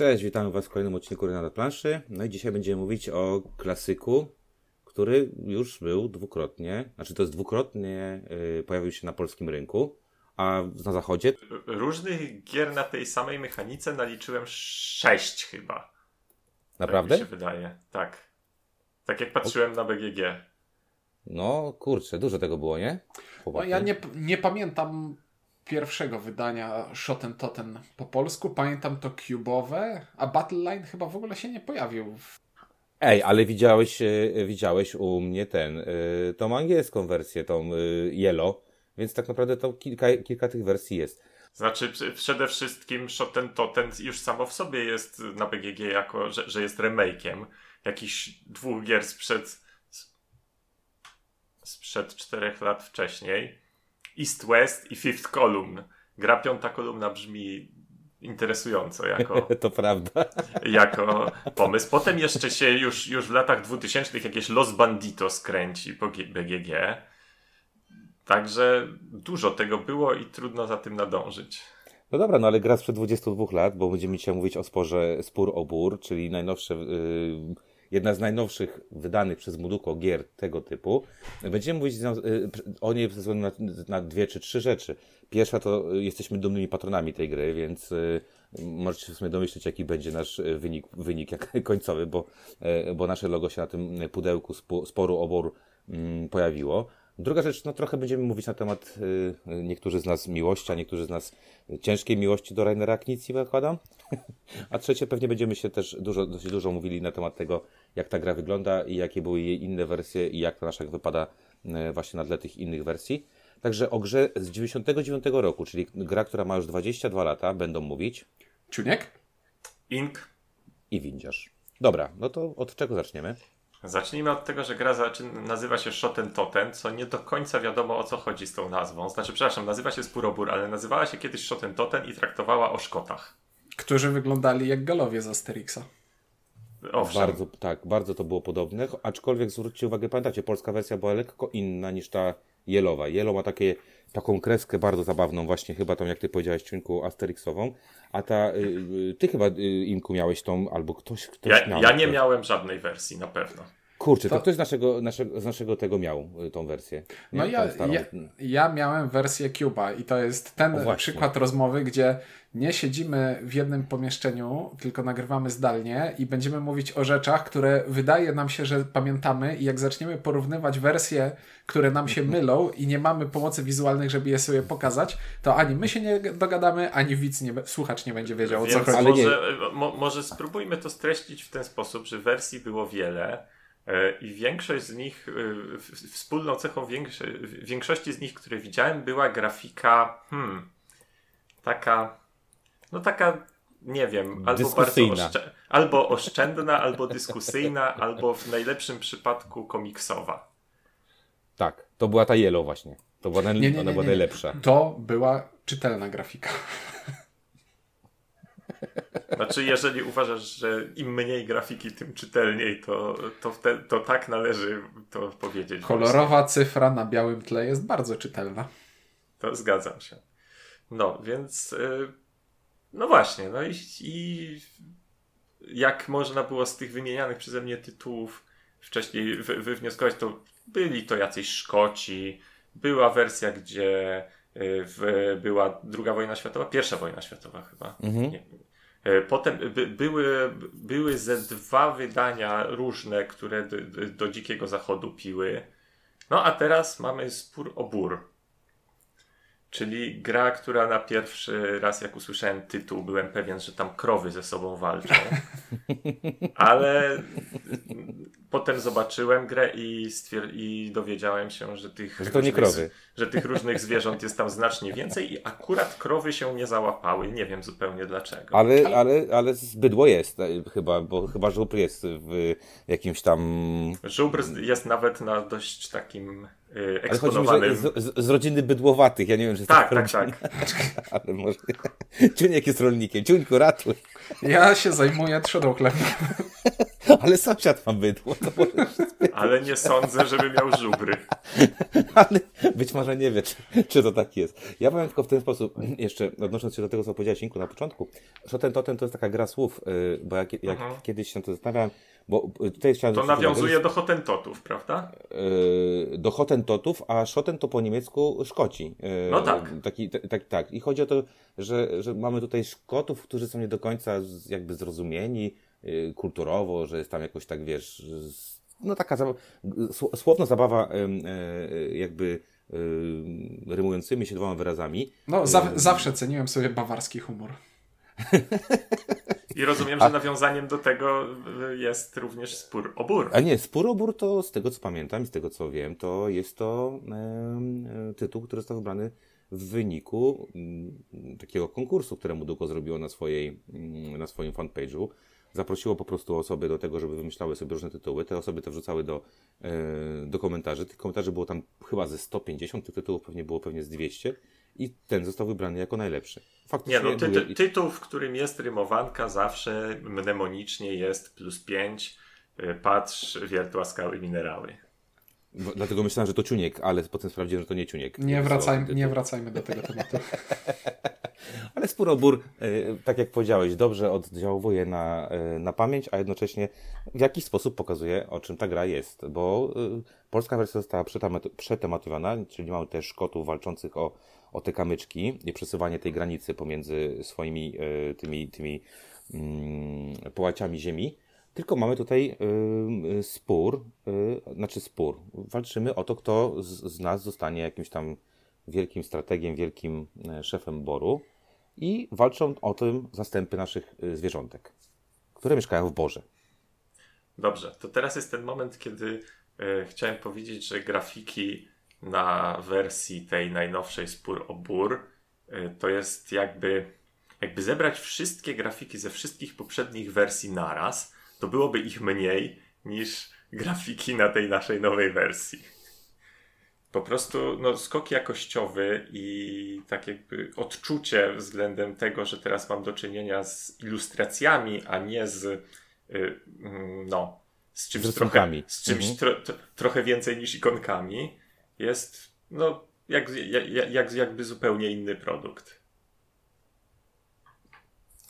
Cześć, witamy Was w kolejnym odcinku Renata Planszy. No i dzisiaj będziemy mówić o klasyku, który już był dwukrotnie, znaczy to jest dwukrotnie yy, pojawił się na polskim rynku, a na zachodzie. Różnych gier na tej samej mechanice naliczyłem sześć chyba. Naprawdę? Tak mi się wydaje, tak. Tak jak patrzyłem o... na BGG. No kurczę, dużo tego było, nie? No, ja nie, nie pamiętam pierwszego wydania Shoten Toten po polsku. Pamiętam to cubowe, a Battle Line chyba w ogóle się nie pojawił. Ej, ale widziałeś, e, widziałeś u mnie ten, e, tą angielską wersję, tą e, Yellow, więc tak naprawdę to kilka, kilka tych wersji jest. Znaczy, przede wszystkim Shoten Toten już samo w sobie jest na BGG jako, że, że jest remake'iem jakichś dwóch gier sprzed sprzed czterech lat wcześniej. East West i Fifth Column. Gra piąta kolumna brzmi interesująco jako, to prawda. jako pomysł. Potem jeszcze się już, już w latach 2000 jakieś Los Banditos kręci po BGG. Także dużo tego było i trudno za tym nadążyć. No dobra, no ale gra sprzed 22 lat, bo będziemy dzisiaj mówić o sporze Spór o Bór, czyli najnowsze yy, jedna z najnowszych wydanych przez Muduko gier tego typu. Będziemy mówić y, o niej ze względu na, na dwie czy trzy rzeczy. Pierwsza to y, jesteśmy dumnymi patronami tej gry, więc y, możecie się w sumie domyśleć, jaki będzie nasz wynik, wynik jak końcowy, bo, bo nasze logo się na tym pudełku sporu obor mm, pojawiło. Druga rzecz, no trochę będziemy mówić na temat y, niektórzy z nas miłości, a niektórzy z nas ciężkiej miłości do Rainera Knizzi, zakładam. a trzecie, pewnie będziemy się też dużo, dosyć dużo mówili na temat tego, jak ta gra wygląda i jakie były jej inne wersje i jak ta nasza wypada y, właśnie na tle tych innych wersji. Także o grze z 99 roku, czyli gra, która ma już 22 lata, będą mówić... Czuniek? Ink. I Windziarz. Dobra, no to od czego zaczniemy? Zacznijmy od tego, że gra nazywa się Shoten Toten, co nie do końca wiadomo o co chodzi z tą nazwą. Znaczy, przepraszam, nazywa się Spurobur, ale nazywała się kiedyś Shoten Toten i traktowała o Szkotach. Którzy wyglądali jak galowie z Asterixa. Owszem. Bardzo, tak, bardzo to było podobne, aczkolwiek zwróćcie uwagę, pamiętacie, polska wersja była lekko inna niż ta Jelowa. Yellow ma takie, taką kreskę bardzo zabawną, właśnie chyba tą, jak ty powiedziałeś, ciunku Asterixową, a ta, y, ty chyba, y, Imku, miałeś tą, albo ktoś, ktoś ja, miał. Ja nie miałem żadnej wersji, na pewno. Kurczę, to, to ktoś z naszego, naszego, z naszego tego miał y, tą wersję. No ja, ja, ja, miałem wersję Cuba i to jest ten przykład rozmowy, gdzie nie siedzimy w jednym pomieszczeniu, tylko nagrywamy zdalnie i będziemy mówić o rzeczach, które wydaje nam się, że pamiętamy i jak zaczniemy porównywać wersje, które nam się mylą i nie mamy pomocy wizualnych, żeby je sobie pokazać, to ani my się nie dogadamy, ani widz, nie, słuchacz nie będzie wiedział o co chodzi. Może, mo, może spróbujmy to streścić w ten sposób, że wersji było wiele, i większość z nich, e, wspólną cechą większości z nich, które widziałem, była grafika hmm, taka no taka, nie wiem, albo bardzo oszczę albo oszczędna, albo dyskusyjna, albo w najlepszym przypadku komiksowa. Tak, to była ta Yellow właśnie. To była, nie, nie, ona była najlepsza. To była czytelna grafika. Znaczy, jeżeli uważasz, że im mniej grafiki, tym czytelniej, to, to, te, to tak należy to powiedzieć. Kolorowa właśnie. cyfra na białym tle jest bardzo czytelna. To zgadzam się. No, więc y, no właśnie, no i, i jak można było z tych wymienianych przeze mnie tytułów wcześniej wy, wywnioskować, to byli to jacyś Szkoci, była wersja, gdzie y, w, była druga wojna światowa, pierwsza wojna światowa chyba. Mhm. Nie, Potem by, były, były ze dwa wydania różne, które do, do Dzikiego Zachodu piły. No a teraz mamy spór o bór. Czyli gra, która na pierwszy raz, jak usłyszałem tytuł, byłem pewien, że tam krowy ze sobą walczą. Ale potem zobaczyłem grę i, stwier- i dowiedziałem się, że tych, że, krowy. że tych różnych zwierząt jest tam znacznie więcej i akurat krowy się nie załapały. Nie wiem zupełnie dlaczego. Ale, ale, ale bydło jest e, chyba, bo chyba żubr jest w jakimś tam... Żubr jest nawet na dość takim. Ale chodzi mi, z, z, z, rodziny bydłowatych, ja nie wiem, czy tak, tak, tak. Ale może... Ciuniek jest rolnikiem, Ciuńku ratuj. Ja się zajmuję trzodą. Ale sąsiad ma bydło. Ale nie sądzę, żeby miał żubry. Ale być może nie wie, czy, czy, to tak jest. Ja powiem tylko w ten sposób, jeszcze odnosząc się do tego, co powiedziałeś Inku na początku, że ten totem to jest taka gra słów, y, bo jak, jak mhm. kiedyś się to zastanawiałem, bo tutaj chciałem... To nawiązuje do hotentotów, prawda? Y, do hotentotów, a szoten to po niemiecku Szkoci. Y, no tak. Taki, tak, tak. I chodzi o to, że, że mamy tutaj Szkotów, którzy są nie do końca jakby zrozumieni, Y, kulturowo, że jest tam jakoś tak, wiesz, no taka słowna zabawa y, jakby y, rymującymi się dwoma wyrazami. No, za zawsze ceniłem sobie bawarski humor. I rozumiem, że nawiązaniem do tego jest również spór o bór. A nie, spór o bór to z tego co pamiętam i z tego co wiem, to jest to e, tytuł, który został wybrany w wyniku m, takiego konkursu, któremu Duko zrobiło na, swojej, m, na swoim fanpage'u zaprosiło po prostu osoby do tego, żeby wymyślały sobie różne tytuły. Te osoby to wrzucały do, e, do komentarzy. Tych komentarzy było tam chyba ze 150, tych tytułów pewnie było pewnie z 200 i ten został wybrany jako najlepszy. Faktycznie Nie, no, ty, ty, tytuł, w którym jest rymowanka zawsze mnemonicznie jest plus 5, e, patrz, wiertła, skały, minerały. Bo, dlatego myślałem, że to ciuniek, ale potem sprawdziłem, że to nie ciuniek. Nie, wracaj, nie wracajmy do tego tematu. Ale Spurobór, e, tak jak powiedziałeś, dobrze oddziałuje na, e, na pamięć, a jednocześnie w jakiś sposób pokazuje, o czym ta gra jest. Bo polska wersja została przetematowana, czyli mamy też Szkotów walczących o, o te kamyczki i przesuwanie tej granicy pomiędzy swoimi tymi, tymi mm, połaciami ziemi. Tylko mamy tutaj y, spór, y, znaczy spór. Walczymy o to, kto z, nas zostanie jakimś tam wielkim strategiem, wielkim szefem boru i walczą o tym zastępy naszych zwierzątek, które mieszkają w Borze. Dobrze, to teraz jest ten moment, kiedy e, chciałem powiedzieć, że grafiki na wersji tej najnowszej Spór o Bór e, to jest jakby, jakby zebrać wszystkie grafiki ze wszystkich poprzednich wersji naraz, to byłoby ich mniej niż grafiki na tej naszej nowej wersji. Po prostu no, skok jakościowy i tak jakby odczucie względem tego, że teraz mam do czynienia z ilustracjami, a nie z y, mm, no, z czymś, z trochę, z czymś mhm. tro, tro, trochę więcej niż ikonkami, jest no, jak, jak, jak, jakby zupełnie inny produkt.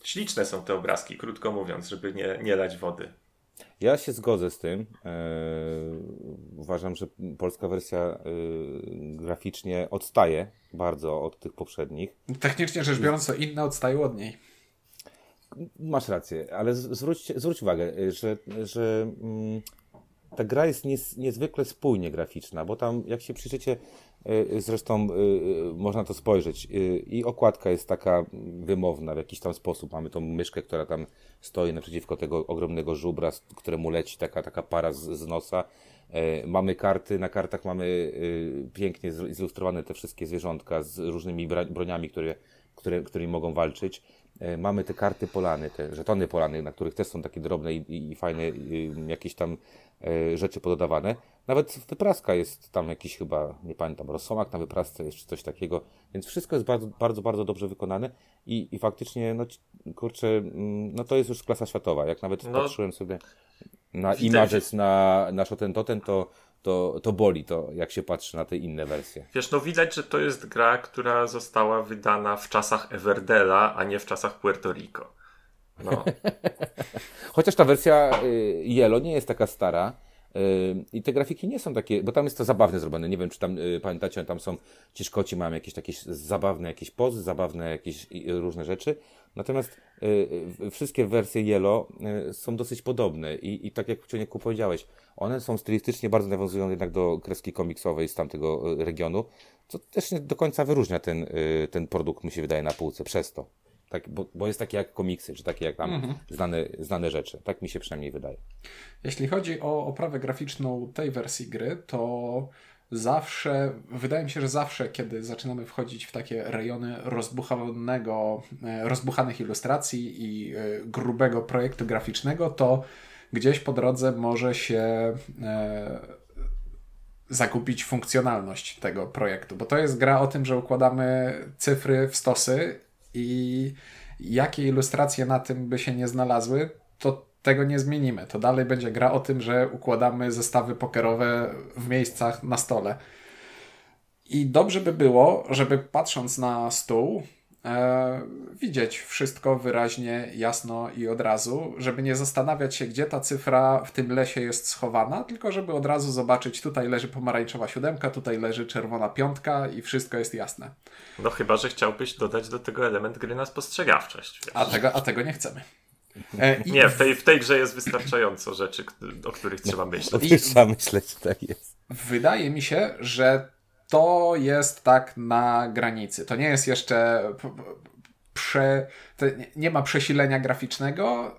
Śliczne są te obrazki, krótko mówiąc, żeby nie, nie dać wody. Ja się zgodzę z tym. E, uważam, że polska wersja e, graficznie odstaje bardzo od tych poprzednich. Technicznie rzecz biorąc, to inne odstają od niej. Masz rację, ale zwróć, zwróć uwagę, że, że mm, ta gra jest nies, niezwykle spójnie graficzna, bo tam, jak się przyjrzycie, y, zresztą y, y, można to spojrzeć, i okładka jest taka wymowna w jakiś tam sposób. Mamy tą myszkę, która tam stoi naprzeciwko tego ogromnego żubra, któremu leci taka, taka para z, z nosa. Mamy karty, na kartach mamy pięknie zilustrowane te wszystkie zwierzątka z różnymi broniami, które, które, którymi mogą walczyć. Mamy te karty polany, te żetony polany, na których też są takie drobne i, i fajne jakieś tam E, rzeczy pododawane. Nawet wypraska jest tam jakiś chyba, nie pamiętam, rosomak na wyprasce jest czy coś takiego, więc wszystko jest bardzo, bardzo, bardzo dobrze wykonane i, i faktycznie, no kurczę, mm, no to jest już klasa światowa. Jak nawet no, patrzyłem sobie na images na, na Shoten Totem, to, to, to boli to, jak się patrzy na te inne wersje. Wiesz, no widać, że to jest gra, która została wydana w czasach Everdela, a nie w czasach Puerto Rico. No. Chociaż ta wersja y, Yellow nie jest taka stara. Y, I te grafiki nie są takie, bo tam jest to zabawne zrobione. Nie wiem, czy tam y, pamiętacie, tam są ci Szkoci mają jakieś takie zabawne jakieś pozy, zabawne jakieś różne rzeczy. Natomiast wszystkie wersje Yellow są dosyć podobne i, i tak jak Ciuniku powiedziałeś, one są stylistycznie bardzo nawiązują jednak do kreski komiksowej z tamtego regionu, co też nie do końca wyróżnia ten, ten produkt, mi się wydaje, na półce przez to. Tak, bo, bo jest takie jak komiksy, czy takie jak tam mhm. znane, znane rzeczy. Tak mi się przynajmniej wydaje. Jeśli chodzi o oprawę graficzną tej wersji gry, to zawsze, wydaje mi się, że zawsze, kiedy zaczynamy wchodzić w takie rejony rozbuchanego, e, rozbuchanych ilustracji i e, grubego projektu graficznego, to gdzieś po drodze może się e, zakupić funkcjonalność tego projektu, bo to jest gra o tym, że układamy cyfry w stosy i jakie ilustracje na tym by się nie znalazły, to tego nie zmienimy. To dalej będzie gra o tym, że układamy zestawy pokerowe w miejscach na stole. I dobrze by było, żeby patrząc na stół, e, widzieć wszystko wyraźnie, jasno i od razu, żeby nie zastanawiać się, gdzie ta cyfra w tym lesie jest schowana, tylko żeby od razu zobaczyć, tutaj leży pomarańczowa siódemka, tutaj leży czerwona piątka i wszystko jest jasne. No chyba, że chciałbyś dodać do tego element gry na spostrzegawczość. A tego, a tego nie chcemy. E, nie, w tej, w tej grze jest wystarczająco rzeczy, o których trzeba myśleć. O których trzeba myśleć, tak jest. Wydaje mi się, że to jest tak na granicy. To nie jest jeszcze prze, nie ma przesilenia graficznego,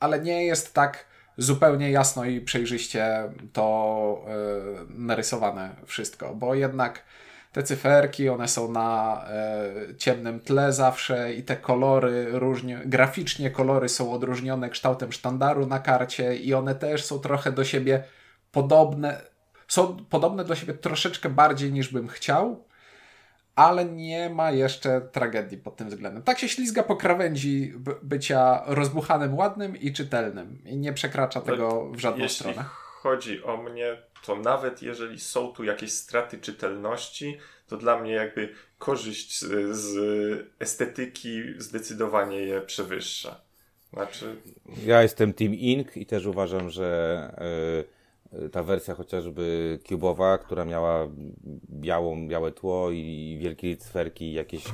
ale nie jest tak zupełnie jasno i przejrzyście to yy, narysowane wszystko, bo jednak te cyferki, one są na e, ciemnym tle zawsze i te kolory różnie, graficznie kolory są odróżnione kształtem sztandaru na karcie i one też są trochę do siebie podobne, są podobne do siebie troszeczkę bardziej niż bym chciał, ale nie ma jeszcze tragedii pod tym względem. Tak się ślizga po krawędzi bycia rozbuchanym, ładnym i czytelnym i nie przekracza tego w żadną Jeśli stronę. chodzi o mnie, to nawet jeżeli są tu jakieś straty czytelności, to dla mnie jakby korzyść z, z estetyki zdecydowanie je przewyższa. Znaczy... Ja jestem Team Ink i też uważam, że yy, ta wersja chociażby cubowa, która miała białą, białe tło i wielkie cyferki, jakieś,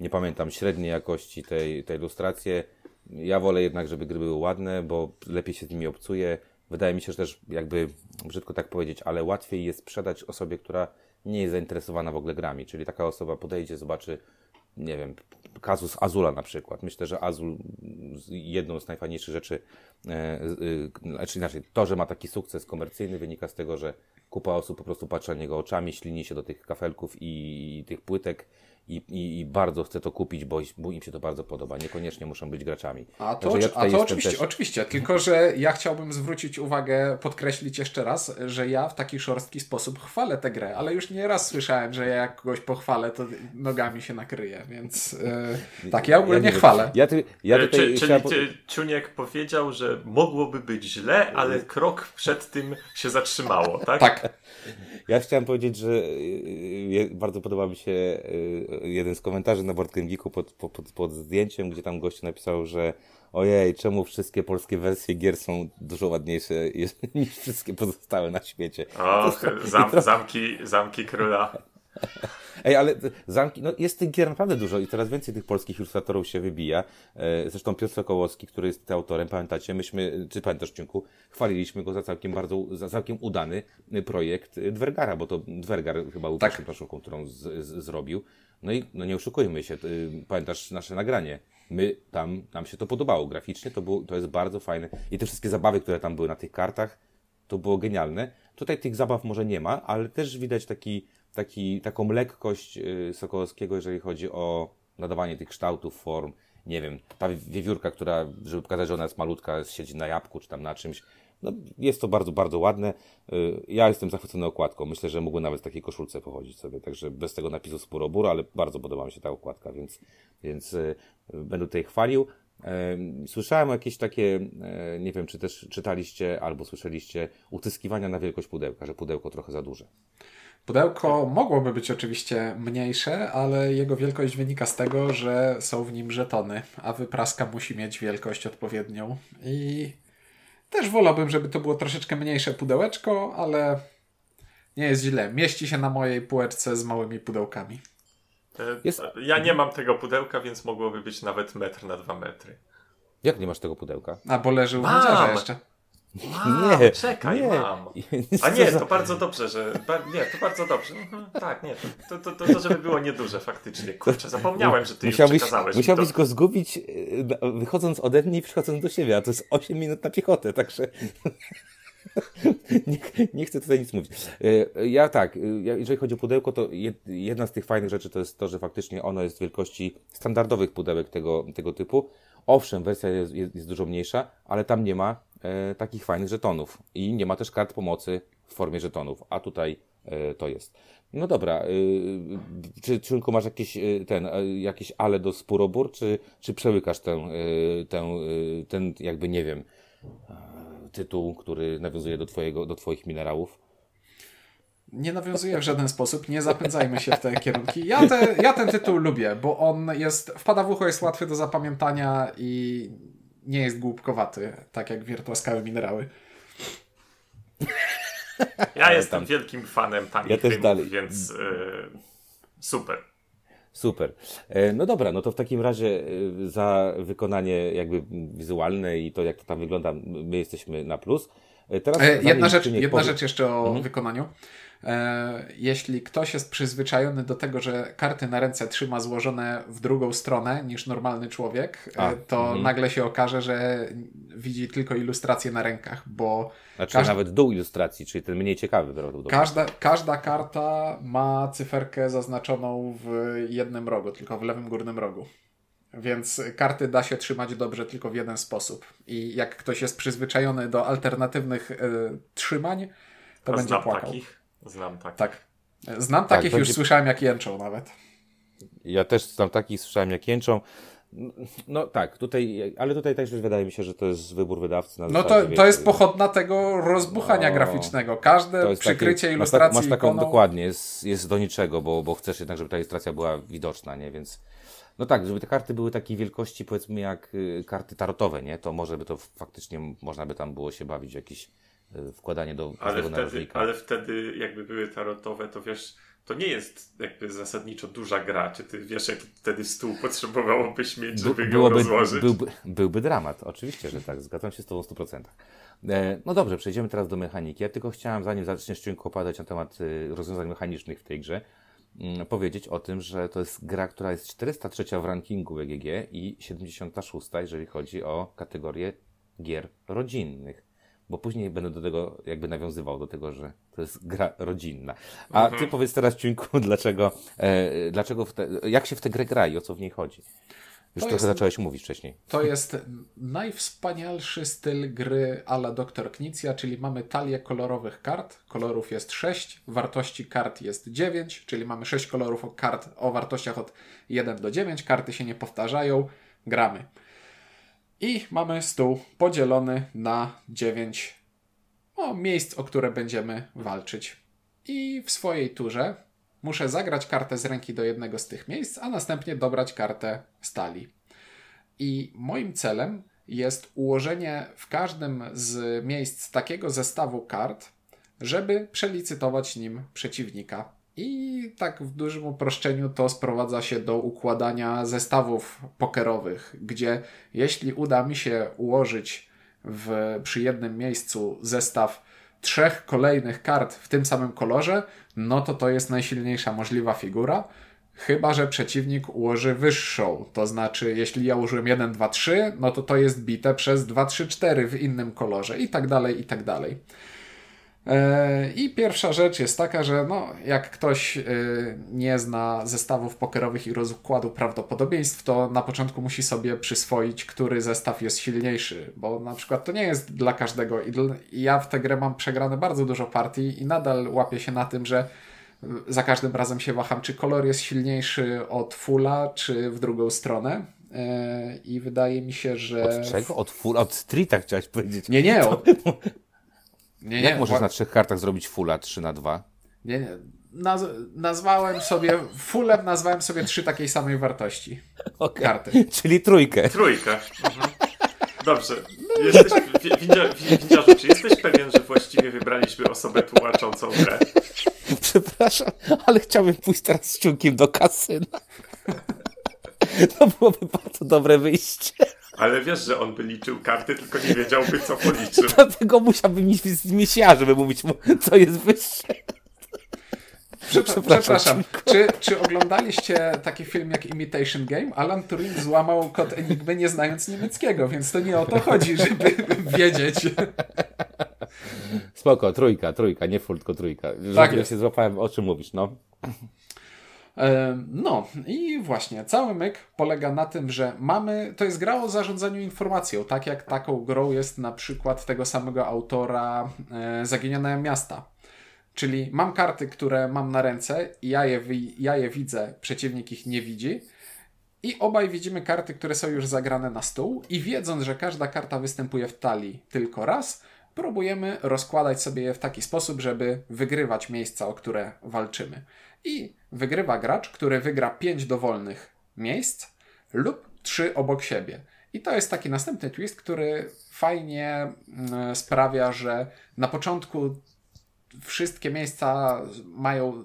nie pamiętam, średniej jakości tej, tej ilustracje. Ja wolę jednak, żeby gry były ładne, bo lepiej się z nimi obcuje wydaje mi się, że też jakby, brzydko tak powiedzieć, ale łatwiej jest sprzedać osobie, która nie jest zainteresowana w ogóle grami, czyli taka osoba podejdzie, zobaczy, nie wiem, kazus Azula na przykład. Myślę, że Azul jedną z najfajniejszych rzeczy, e, e, znaczy to, że ma taki sukces komercyjny wynika z tego, że kupa osób po prostu patrzy na niego oczami, ślini się do tych kafelków i, i tych płytek i, i, i, bardzo chcę to kupić, bo, bo, im się to bardzo podoba. Niekoniecznie muszą być graczami. A to, ja a to oczywiście, też... oczywiście, tylko że ja chciałbym zwrócić uwagę, podkreślić jeszcze raz, że ja w taki szorstki sposób chwalę tę grę, ale już nie raz słyszałem, że ja jak kogoś pochwalę, to nogami się nakryje, więc yy, tak, ja ogólnie ja chwalę. Ja, ty, ja e, tutaj Czy, czyli ty, Czuniek powiedział, że mogłoby być źle, ale krok przed tym się zatrzymało, tak? Tak. Ja chciałem powiedzieć, że y, bardzo podoba mi się jeden z komentarzy na Board Geeku pod, pod, pod zdjęciem, gdzie tam gościu napisał, że ojej, czemu wszystkie polskie wersje gier są dużo ładniejsze niż wszystkie pozostałe na świecie. O, zam, zamki, zamki króla. Ej, ale zamki, no jest tych gier naprawdę dużo i coraz więcej tych polskich ilustratorów się wybija. E, zresztą Piotr Sokołowski, który jest autorem, pamiętacie, myśmy, czy pamiętasz, Ciunku, chwaliliśmy go za całkiem bardzo, za całkiem udany projekt Dwergara, bo to Dwergar chyba był tak. pierwszą planszówką, którą z, z, zrobił. No i no nie oszukujmy się, pamiętasz nasze nagranie. My tam, nam się to podobało graficznie, to, było, to jest bardzo fajne. I te wszystkie zabawy, które tam były na tych kartach, to było genialne. Tutaj tych zabaw może nie ma, ale też widać taki taki, taką lekkość y, Sokołowskiego, jeżeli chodzi o nadawanie tych kształtów, form. Nie wiem, ta wiewiórka, która, żeby pokazać, że ona jest malutka, siedzi na jabłku czy tam na czymś. No, jest to bardzo, bardzo ładne. Y, ja jestem zachwycony okładką. Myślę, że mógłbym nawet w takiej koszulce pochodzić sobie, także bez tego napisu Spurobur, ale bardzo podoba mi się ta okładka, więc, więc y, będę tutaj chwalił. Słyszałem jakieś takie, e, nie wiem, czy też czytaliście albo słyszeliście, utyskiwania na wielkość pudełka, że pudełko trochę za duże. Pudełko mogłoby być oczywiście mniejsze, ale jego wielkość wynika z tego, że są w nim żetony, a wypraska musi mieć wielkość odpowiednią. I też wolałbym, żeby to było troszeczkę mniejsze pudełeczko, ale nie jest źle. Mieści się na mojej półeczce z małymi pudełkami. E, jest... Ja nie mam tego pudełka, więc mogłoby być nawet metr na dwa metry. Jak nie masz tego pudełka? A bo leży u Mam. jeszcze. Wow, nie, czekaj, nie. mam. A nie, to bardzo dobrze, że. Nie, to bardzo dobrze. Mhm, tak, nie, to, to, to, to, żeby było nieduże faktycznie. Kurczę, zapomniałem, że ty musiałbyś, już przekazałeś. Musiałbyś to... go zgubić e, wychodząc ode mnie i przychodząc do siebie, a to jest 8 minut na piechotę, także. nie, nie, chcę tutaj nic mówić. E, ja tak, e, jeżeli chodzi o pudełko, to jedna z tych fajnych rzeczy to jest to, że faktycznie ono jest wielkości standardowych pudełek tego, tego typu. Owszem, wersja jest, jest, jest dużo mniejsza, ale tam nie ma e, takich fajnych żetonów. I nie ma też kart pomocy w formie żetonów, a tutaj e, to jest. No dobra, e, czy Czulku masz jakieś, e, ten, jakieś ale do spurobór, czy, czy przełykasz tę, tę, ten jakby, nie wiem, tytuł, który nawiązuje do, twojego, do Twoich minerałów? Nie nawiązuje w żaden sposób, nie zapędzajmy się w te kierunki. Ja, te, ja ten tytuł lubię, bo on jest, wpada w ucho, jest łatwy do zapamiętania i nie jest głupkowaty, tak jak wirtuaskawe minerały. Ja jestem wielkim fanem tanich ja też dalej. więc yy, super. Super. E, no dobra, no to w takim razie e, za wykonanie jakby wizualne i to jak to tam wygląda, my jesteśmy na plus. E, teraz jedna rzecz, jedna rzecz jeszcze o mhm. wykonaniu. E, jeśli ktoś jest przyzwyczajony do tego, że karty na ręce trzyma złożone w drugą stronę niż normalny człowiek, e, A, to mhm. nagle się okaże, że widzi tylko ilustracje na rękach, bo. Znaczy każda... nawet dół ilustracji, czyli ten mniej ciekawy Każda, każda karta ma cyferkę zaznaczoną w jednym rogu, tylko w lewym górnym rogu. Więc karty da się trzymać dobrze tylko w jeden sposób. I jak ktoś jest przyzwyczajony do alternatywnych y, trzymań, to A będzie płakał. Takich? Znam takich. Tak. Znam tak, takich, już będzie... słyszałem jak jęczą nawet. Ja też znam takich, słyszałem jak jęczą. No tak, tutaj, ale tutaj też wydaje mi się, że to jest wybór wydawcy. Na no to, to jest pochodna tego rozbuchania no, graficznego. Każde przykrycie taki, ilustracji masz, tak, masz taką ikoną... dokładnie, jest, jest do niczego, bo, bo chcesz jednak, żeby ta ilustracja była widoczna, nie? Więc no tak, żeby te karty były takiej wielkości, powiedzmy, jak y, karty tarotowe, nie? To może by to faktycznie można by tam było się bawić w jakiś wkładanie do ale wtedy, ale wtedy jakby były tarotowe, to wiesz, to nie jest jakby zasadniczo duża gra. Czy ty wiesz, jaki wtedy stół potrzebowałobyś mieć, żeby By, byłoby, rozłożyć? Byłby, byłby dramat, oczywiście, że tak, zgadzam się z tobą w 100%. E, no dobrze, przejdziemy teraz do mechaniki. Ja tylko chciałem, zanim zaczniesz cienko opadać na temat y, rozwiązań mechanicznych w tej grze, mm, powiedzieć o tym, że to jest gra, która jest 403 w rankingu EGG i 76, jeżeli chodzi o kategorię gier rodzinnych bo później będę do tego jakby nawiązywał do tego, że to jest gra rodzinna. A mhm. ty powiedz teraz, Ciuńku, dlaczego, e, dlaczego te, jak się w tę grę gra i o co w niej chodzi? Już to trochę jest, zacząłeś mówić wcześniej. To jest najwspanialszy styl gry ala Doktor Knicja, czyli mamy talię kolorowych kart. Kolorów jest 6, wartości kart jest 9, czyli mamy 6 kolorów kart o wartościach od 1 do 9. Karty się nie powtarzają, gramy. I mamy stół podzielony na 9 o, miejsc, o które będziemy walczyć. I w swojej turze muszę zagrać kartę z ręki do jednego z tych miejsc, a następnie dobrać kartę stali. I moim celem jest ułożenie w każdym z miejsc takiego zestawu kart, żeby przelicytować nim przeciwnika. I tak w dużym uproszczeniu to sprowadza się do układania zestawów pokerowych, gdzie jeśli uda mi się ułożyć w, przy jednym miejscu zestaw trzech kolejnych kart w tym samym kolorze, no to to jest najsilniejsza możliwa figura. Chyba, że przeciwnik ułoży wyższą. To znaczy, jeśli ja użyłem 1, 2, 3, no to to jest bite przez 2, 3, 4 w innym kolorze i tak dalej, i tak dalej. E, I pierwsza rzecz jest taka, że no, jak ktoś e, nie zna zestawów pokerowych i rozkładu prawdopodobieństw, to na początku musi sobie przyswoić, który zestaw jest silniejszy, bo na przykład to nie jest dla każdego. I ja w tę grę mam przegrane bardzo dużo partii i nadal łapię się na tym, że e, za każdym razem się waham, czy kolor jest silniejszy od fulla, czy w drugą stronę. I wydaje mi się, że. Od czego? Od fulla? Od streeta chciałeś powiedzieć. Nie, nie. Od... Nie, nie. Jak możesz na trzech kartach zrobić fulla 3 na 2? Nie, nie. Naz nazwałem sobie, fullem nazwałem sobie trzy takiej samej wartości. Okay. Karty. Czyli trójkę. Trójkę. Mhm. Dobrze. Jesteś, windziarzu, czy jesteś pewien, że właściwie wybraliśmy osobę tłumaczącą grę? Przepraszam, ale chciałbym pójść teraz z ciunkiem do kasyna. To byłoby bardzo dobre wyjście. Ale wiesz, że on by liczył karty, tylko nie wiedziałby, co policzył. Dlatego musiałby mieć z żeby mówić mu, co jest wyższe. Przepraszam, Przepraszam. Czy, czy oglądaliście taki film jak Imitation Game? Alan Turing złamał kod Enigmy nie znając niemieckiego, więc to nie o to chodzi, żeby wiedzieć. Spoko, trójka, trójka, nie full, tylko trójka. Tak ja się złapałem, o czym mówisz, no. No i właśnie, cały myk polega na tym, że mamy, to jest gra o zarządzaniu informacją, tak jak taką grą jest na przykład tego samego autora e, Zaginione Miasta. Czyli mam karty, które mam na ręce ja je, ja je widzę, przeciwnik ich nie widzi. I obaj widzimy karty, które są już zagrane na stół i wiedząc, że każda karta występuje w talii tylko raz, próbujemy rozkładać sobie je w taki sposób, żeby wygrywać miejsca, o które walczymy. I wygrywa gracz, który wygra 5 dowolnych miejsc lub 3 obok siebie. I to jest taki następny twist, który fajnie mm, sprawia, że na początku wszystkie miejsca mają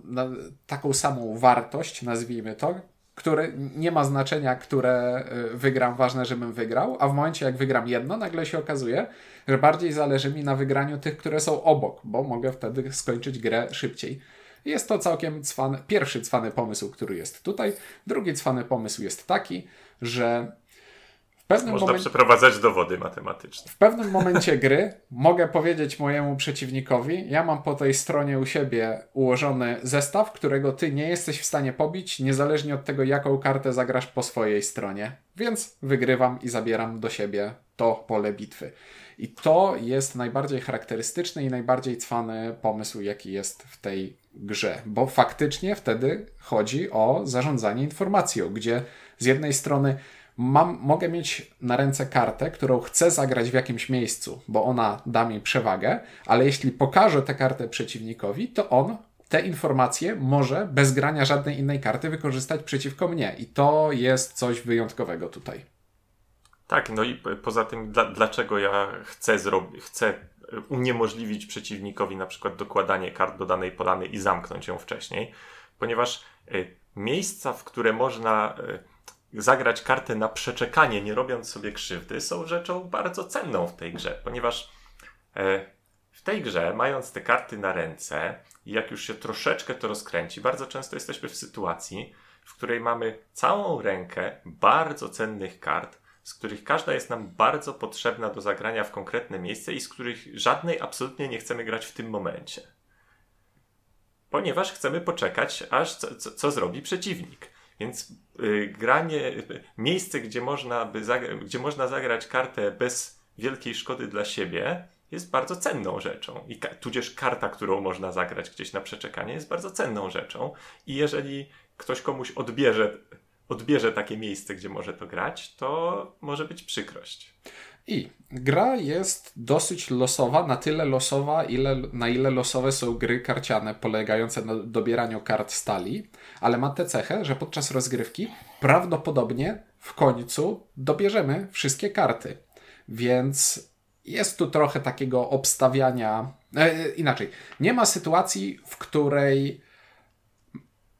taką samą wartość, nazwijmy to, który nie ma znaczenia, które y, wygram, ważne, żebym wygrał, a w momencie jak wygram jedno, nagle się okazuje, że bardziej zależy mi na wygraniu tych, które są obok, bo mogę wtedy skończyć grę szybciej. Jest to całkiem pierwszy cwany pomysł, który jest tutaj. Drugi cwany pomysł jest taki, że pewnym Można momencie, przeprowadzać dowody matematyczne. W pewnym momencie gry mogę powiedzieć mojemu przeciwnikowi: Ja mam po tej stronie u siebie ułożony zestaw, którego ty nie jesteś w stanie pobić, niezależnie od tego, jaką kartę zagrasz po swojej stronie. Więc wygrywam i zabieram do siebie to pole bitwy. I to jest najbardziej charakterystyczny i najbardziej cwany pomysł, jaki jest w tej grze, bo faktycznie wtedy chodzi o zarządzanie informacją, gdzie z jednej strony mam, mogę mieć na ręce kartę, którą chcę zagrać w jakimś miejscu, bo ona da mi przewagę, ale jeśli pokażę tę kartę przeciwnikowi, to on te informacje może bez grania żadnej innej karty wykorzystać przeciwko mnie. I to jest coś wyjątkowego tutaj. Tak, no i poza tym, dla, dlaczego ja chcę zrobić, chcę uniemożliwić przeciwnikowi na przykład dokładanie kart do danej polany i zamknąć ją wcześniej, ponieważ y, miejsca, w które można y, zagrać kartę na przeczekanie, nie robiąc sobie krzywdy, są rzeczą bardzo cenną w tej grze, ponieważ e, w tej grze, mając te karty na ręce, jak już się troszeczkę to rozkręci, bardzo często jesteśmy w sytuacji, w której mamy całą rękę bardzo cennych kart, z których każda jest nam bardzo potrzebna do zagrania w konkretne miejsce i z których żadnej absolutnie nie chcemy grać w tym momencie. Ponieważ chcemy poczekać, aż co, co, co zrobi przeciwnik. Więc y, granie, miejsce, gdzie można, by gdzie można zagrać kartę bez wielkiej szkody dla siebie, jest bardzo cenną rzeczą. I ka tudzież karta, którą można zagrać gdzieś na przeczekanie, jest bardzo cenną rzeczą. I jeżeli ktoś komuś odbierze, odbierze takie miejsce, gdzie może to grać, to może być przykrość. I gra jest dosyć losowa, na tyle losowa, ile, na ile losowe są gry karciane polegające na dobieraniu kart stali, ale ma tę cechę, że podczas rozgrywki prawdopodobnie w końcu dobierzemy wszystkie karty. Więc jest tu trochę takiego obstawiania. E, inaczej, nie ma sytuacji, w której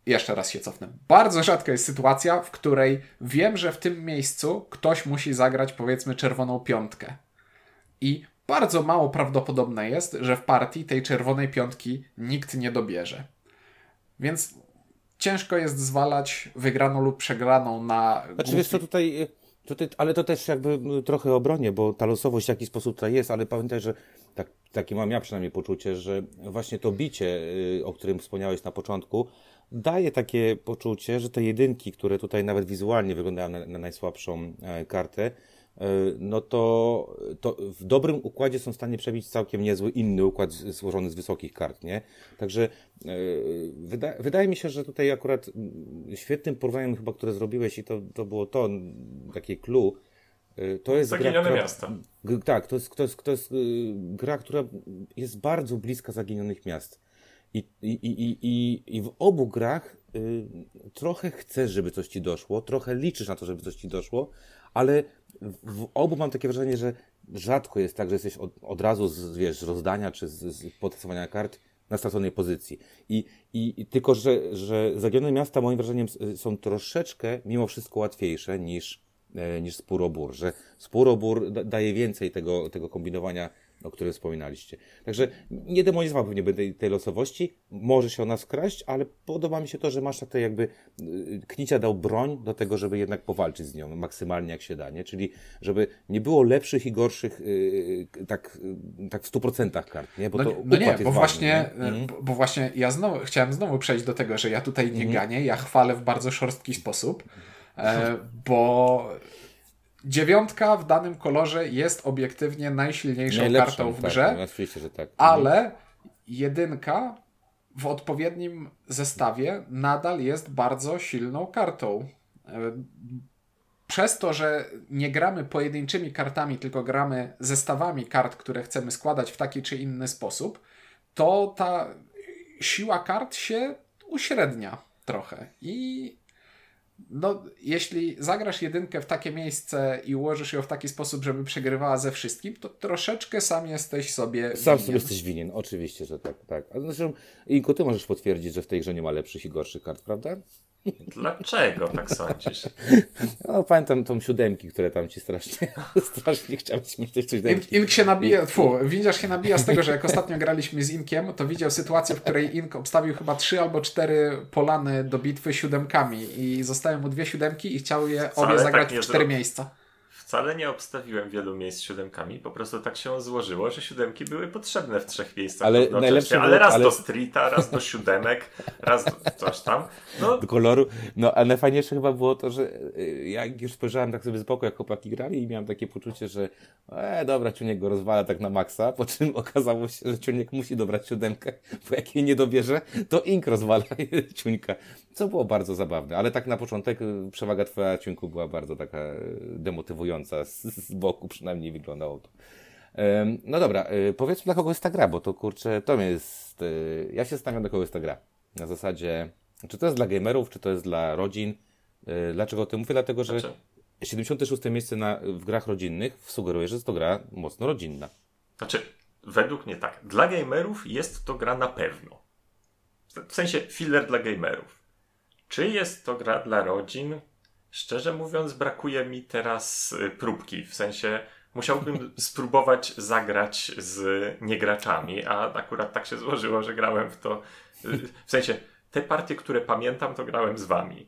jeszcze raz się cofnę. Bardzo rzadka jest sytuacja, w której wiem, że w tym miejscu ktoś musi zagrać powiedzmy czerwoną piątkę. I bardzo mało prawdopodobne jest, że w partii tej czerwonej piątki nikt nie dobierze. Więc ciężko jest zwalać wygraną lub przegraną na. Znaczy, wiesz co, tutaj, tutaj, ale to też jakby trochę obronie, bo ta losowość w jakiś sposób tutaj jest, ale pamiętaj, że tak, takie mam ja przynajmniej poczucie, że właśnie to bicie, y, o którym wspomniałeś na początku, daje takie poczucie, że te jedynki, które tutaj nawet wizualnie wyglądają na, na najsłabszą e, kartę, no to, to w dobrym układzie są w stanie przebić całkiem niezły inny układ złożony z wysokich kart, nie? Także e, wyda, wydaje mi się, że tutaj akurat świetnym porównaniem chyba, które zrobiłeś i to, to było to, takie clue, to jest Zaginione gra, która, miasta. Tak, to jest, to, jest, to jest gra, która jest bardzo bliska zaginionych miast. I, i, i, i, i w obu grach trochę chcesz, żeby coś ci doszło, trochę liczysz na to, żeby coś ci doszło, ale w obu mam takie wrażenie, że rzadko jest tak, że jesteś od, od razu z, wiesz, rozdania czy z, z kart na straconej pozycji. I, i, i tylko, że, że zagione miasta moim wrażeniem są troszeczkę mimo wszystko łatwiejsze niż, e, niż spór że spór daje więcej tego, tego kombinowania o którym wspominaliście. Także nie demonizowałbym pewnie tej, tej losowości, może się ona skraść, ale podoba mi się to, że masz tutaj jakby, y, Knicia dał broń do tego, żeby jednak powalczyć z nią maksymalnie jak się da, nie? Czyli żeby nie było lepszych i gorszych yy, tak, yy, tak w 100% kart, nie? Bo no, to no nie, bo właśnie, nie? Mhm. bo właśnie ja znowu, chciałem znowu przejść do tego, że ja tutaj nie mhm. ganię, ja chwalę w bardzo szorstki sposób, e, bo dziewiątka w danym kolorze jest obiektywnie najsilniejszą Najlepszą, kartą w tak, grze, tak, oczywiście, że tak. ale jedynka w odpowiednim zestawie nadal jest bardzo silną kartą. przez to, że nie gramy pojedynczymi kartami, tylko gramy zestawami kart, które chcemy składać w taki czy inny sposób, to ta siła kart się uśrednia trochę. I no, jeśli zagrasz jedynkę w takie miejsce i ułożysz ją w taki sposób, żeby przegrywała ze wszystkim, to troszeczkę sam jesteś sobie Sam sobie jesteś winien, oczywiście, że tak. tak. A zresztą, ty możesz potwierdzić, że w tej grze nie ma lepszych i gorszych kart, prawda? Dlaczego tak sądzisz? No, pamiętam tą siódemki, które tam ci strasznie, strasznie chciałeś mieć coś Ink, Ink się nabija, tfu, Windziarz się nabija z tego, że jak ostatnio graliśmy z Inkiem, to widział sytuację, w której Ink obstawił chyba trzy albo cztery polany do bitwy siódemkami i zostały mu dwie siódemki i chciał je obie Wcale zagrać tak w cztery miejsca. Wcale nie obstawiłem wielu miejsc siódemkami, po prostu tak się złożyło, że siódemki były potrzebne w trzech miejscach. Ale, najlepsze ale raz ale... do streeta, raz do siódemek, raz do coś tam. No. Do koloru. No, a najfajniejsze chyba było to, że y, ja już spojrzałem tak sobie z boku, jak chłopaki grali i miałem takie poczucie, że e, dobra, Ciuniek go rozwala tak na maksa, po czym okazało się, że Ciuniek musi dobrać siódemkę, bo jak jej nie dobierze, to Ink rozwala Ciuńka. Co było bardzo zabawne, ale tak na początek y, przewaga twoja Ciuńku była bardzo taka y, z, z boku przynajmniej wyglądało to. No dobra, y, powiedzmy dla kogo jest ta gra, bo to kurczę, to jest, ja się zastanawiam dla kogo jest ta gra. Na zasadzie, czy to jest dla gamerów, czy to jest dla rodzin. Dlaczego o tym mówię? Dlatego, że znaczy? 76 miejsce na, w grach rodzinnych sugeruje, że jest to gra mocno rodzinna. Znaczy, według mnie tak. Dla gamerów jest to gra na pewno. W sensie filler dla gamerów. Czy jest to gra dla rodzin? Szczerze mówiąc, brakuje mi teraz y, próbki. W sensie musiałbym spróbować zagrać z niegraczami, a akurat tak się złożyło, że grałem w to. Y, w sensie te partie, które pamiętam, to grałem z wami.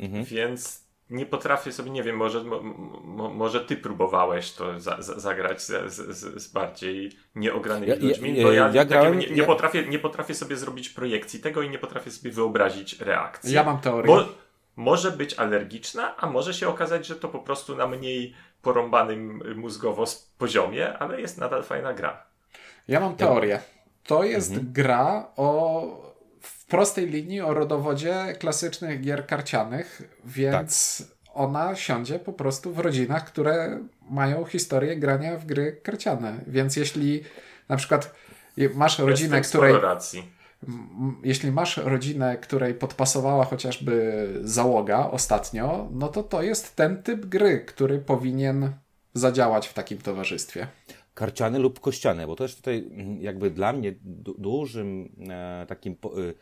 Mhm. Więc nie potrafię sobie, nie wiem, może, mo, może ty próbowałeś to za, za, zagrać z, z, z, bardziej nieogranymi ja, ludźmi, bo ja, ja grałem, nie, nie ja... potrafię, nie potrafię sobie zrobić projekcji tego i nie potrafię sobie wyobrazić reakcji. Ja mam teorię. Bo może być alergiczna, a może się okazać, że to po prostu na mniej porąbanym mózgowo poziomie, ale jest nadal fajna gra. Ja mam teorię. To jest mhm. gra o w prostej linii o rodowodzie klasycznych gier karcianych, więc tak. ona siądzie po prostu w rodzinach, które mają historię grania w gry karciane. Więc jeśli na przykład masz rodzinę, której. Jeśli masz rodzinę, której podpasowała chociażby załoga ostatnio, no to to jest ten typ gry, który powinien zadziałać w takim towarzystwie karciane lub kościane, bo to jest tutaj mm, jakby dla mnie du dużym e, takim po, e,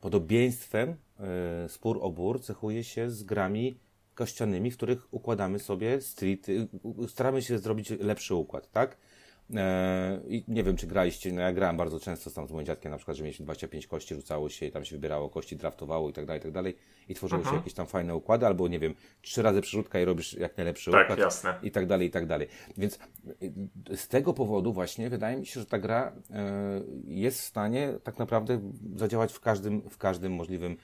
podobieństwem e, spór o bór cechuje się z grami kościanymi, w których układamy sobie street, staramy się zrobić lepszy układ, tak? E, I nie wiem, czy graliście, no ja grałem bardzo często tam z moim dziadkiem, na przykład, że mieliśmy 25 kości, rzucało się i tam się wybierało kości, draftowało i tak dalej, i tak dalej i tworzyły się jakieś tam fajne układy, albo nie wiem, trzy razy przerzutka i robisz jak najlepszy tak, układ jasne. i tak dalej, i tak dalej. Więc y, z tego powodu właśnie wydaje mi się, że ta gra y, jest w stanie tak naprawdę zadziałać w każdym, w każdym możliwym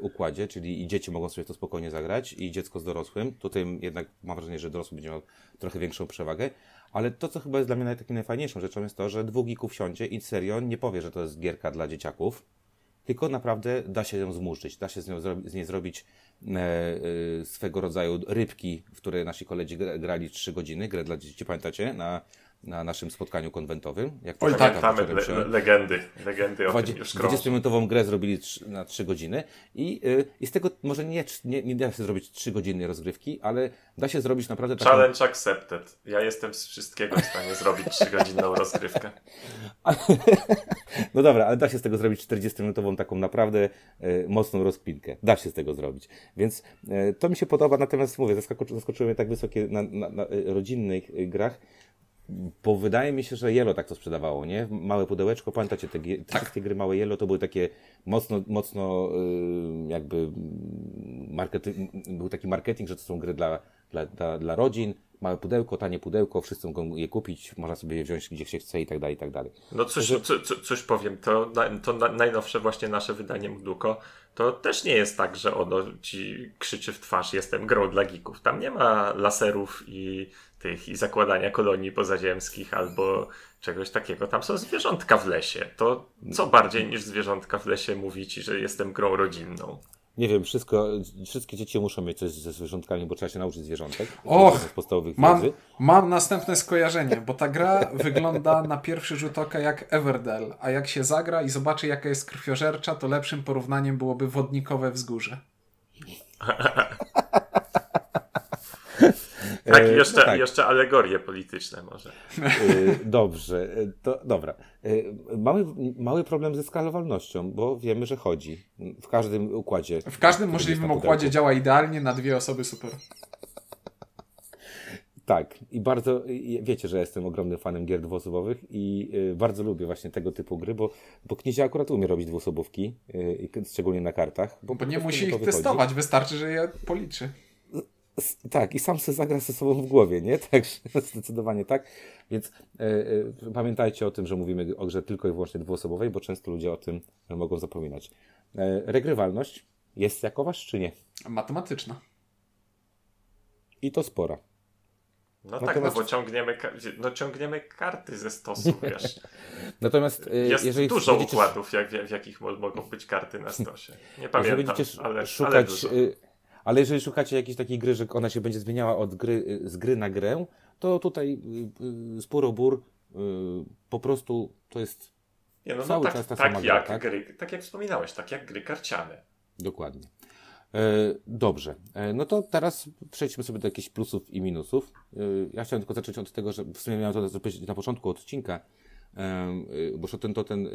układzie, czyli i dzieci mogą sobie to spokojnie zagrać, i dziecko z dorosłym. Tutaj jednak mam wrażenie, że dorosły będzie miał trochę większą przewagę, ale to, co chyba jest dla mnie takim najfajniejszą rzeczą, jest to, że dwóch geeków siądzie i serio nie powie, że to jest gierka dla dzieciaków, tylko naprawdę da się ją zmurzyć, da się z, nią z niej zrobić swego rodzaju rybki, w które nasi koledzy grali 3 godziny, grę dla dzieci, pamiętacie, na na naszym spotkaniu konwentowym. Jak Oj, tak, le, le, legendy, legendy o 20-minutową grę zrobili na 3 godziny i, yy, i z tego może nie, nie, nie da się zrobić 3 godziny rozgrywki, ale da się zrobić naprawdę taką... Challenge accepted. Ja jestem z wszystkiego w stanie zrobić 3-godzinną rozgrywkę. no dobra, ale da się z tego zrobić 40-minutową taką naprawdę yy, mocną rozkminkę. Da się z tego zrobić. Więc yy, to mi się podoba, natomiast mówię, zaskoczyły mnie tak wysokie na, na, na rodzinnych grach, bo wydaje mi się, że Yellow tak to sprzedawało, nie? Małe pudełeczko, pamiętacie, te, te tak. wszystkie gry małe Yellow to były takie mocno, mocno jakby marketing, był taki marketing, że to są gry dla, dla, dla, dla rodzin, małe pudełko, tanie pudełko, wszyscy mogą je kupić, można sobie je wziąć gdzie się chce i tak dalej, i tak dalej. No coś, co, co, coś powiem, to, to najnowsze właśnie nasze wydanie Mduko, to też nie jest tak, że ono ci krzyczy w twarz, jestem grą dla geeków. Tam nie ma laserów i tych i zakładania kolonii pozaziemskich albo czegoś takiego. Tam są zwierzątka w lesie. To co bardziej niż zwierzątka w lesie mówi ci, że jestem grą rodzinną? Nie wiem, wszystko, wszystkie dzieci muszą mieć coś ze zwierzątkami, bo trzeba się nauczyć zwierzątek. Och, podstawowych mam, mam następne skojarzenie, bo ta gra wygląda na pierwszy rzut oka jak Everdell, a jak się zagra i zobaczy jaka jest krwiożercza, to lepszym porównaniem byłoby wodnikowe wzgórze. Tak, i jeszcze, no tak. jeszcze alegorie polityczne może. Dobrze, to dobra. Mamy mały problem ze skalowalnością, bo wiemy, że chodzi w każdym układzie. W każdym możliwym układzie działa idealnie na dwie osoby super. Tak, i bardzo, wiecie, że jestem ogromnym fanem gier dwuosobowych i bardzo lubię właśnie tego typu gry, bo, bo Knizia akurat umie robić dwuosobówki, szczególnie na kartach. Bo, bo nie musi ich testować, wystarczy, że je policzy tak, i sam sobie zagra ze sobą w głowie, nie? Także zdecydowanie tak. Więc e, e, pamiętajcie o tym, że mówimy o grze tylko i wyłącznie dwuosobowej, bo często ludzie o tym mogą zapominać. E, regrywalność jest jakoważ, czy nie? Matematyczna. I to spora. No Natomiast... tak, no bo ciągniemy, no ciągniemy karty ze stosu, wiesz. Natomiast jest jeżeli dużo układów, jak, w jakich mogą być karty na stosie. Nie pamiętam, ale, szukać, ale ale jeżeli szukacie jakiejś takiej gry, że ona się będzie zmieniała od gry, z gry na grę, to tutaj y, Spurobur y, po prostu to jest Nie, no, no cały no, tak, czas ta tak sama jak gra, tak? Gry, tak jak wspominałeś, tak jak gry karciane. Dokładnie. E, dobrze, e, no to teraz przejdźmy sobie do jakichś plusów i minusów. E, ja chciałem tylko zacząć od tego, że w sumie miałem to zrobić na początku odcinka, bo ten to ten,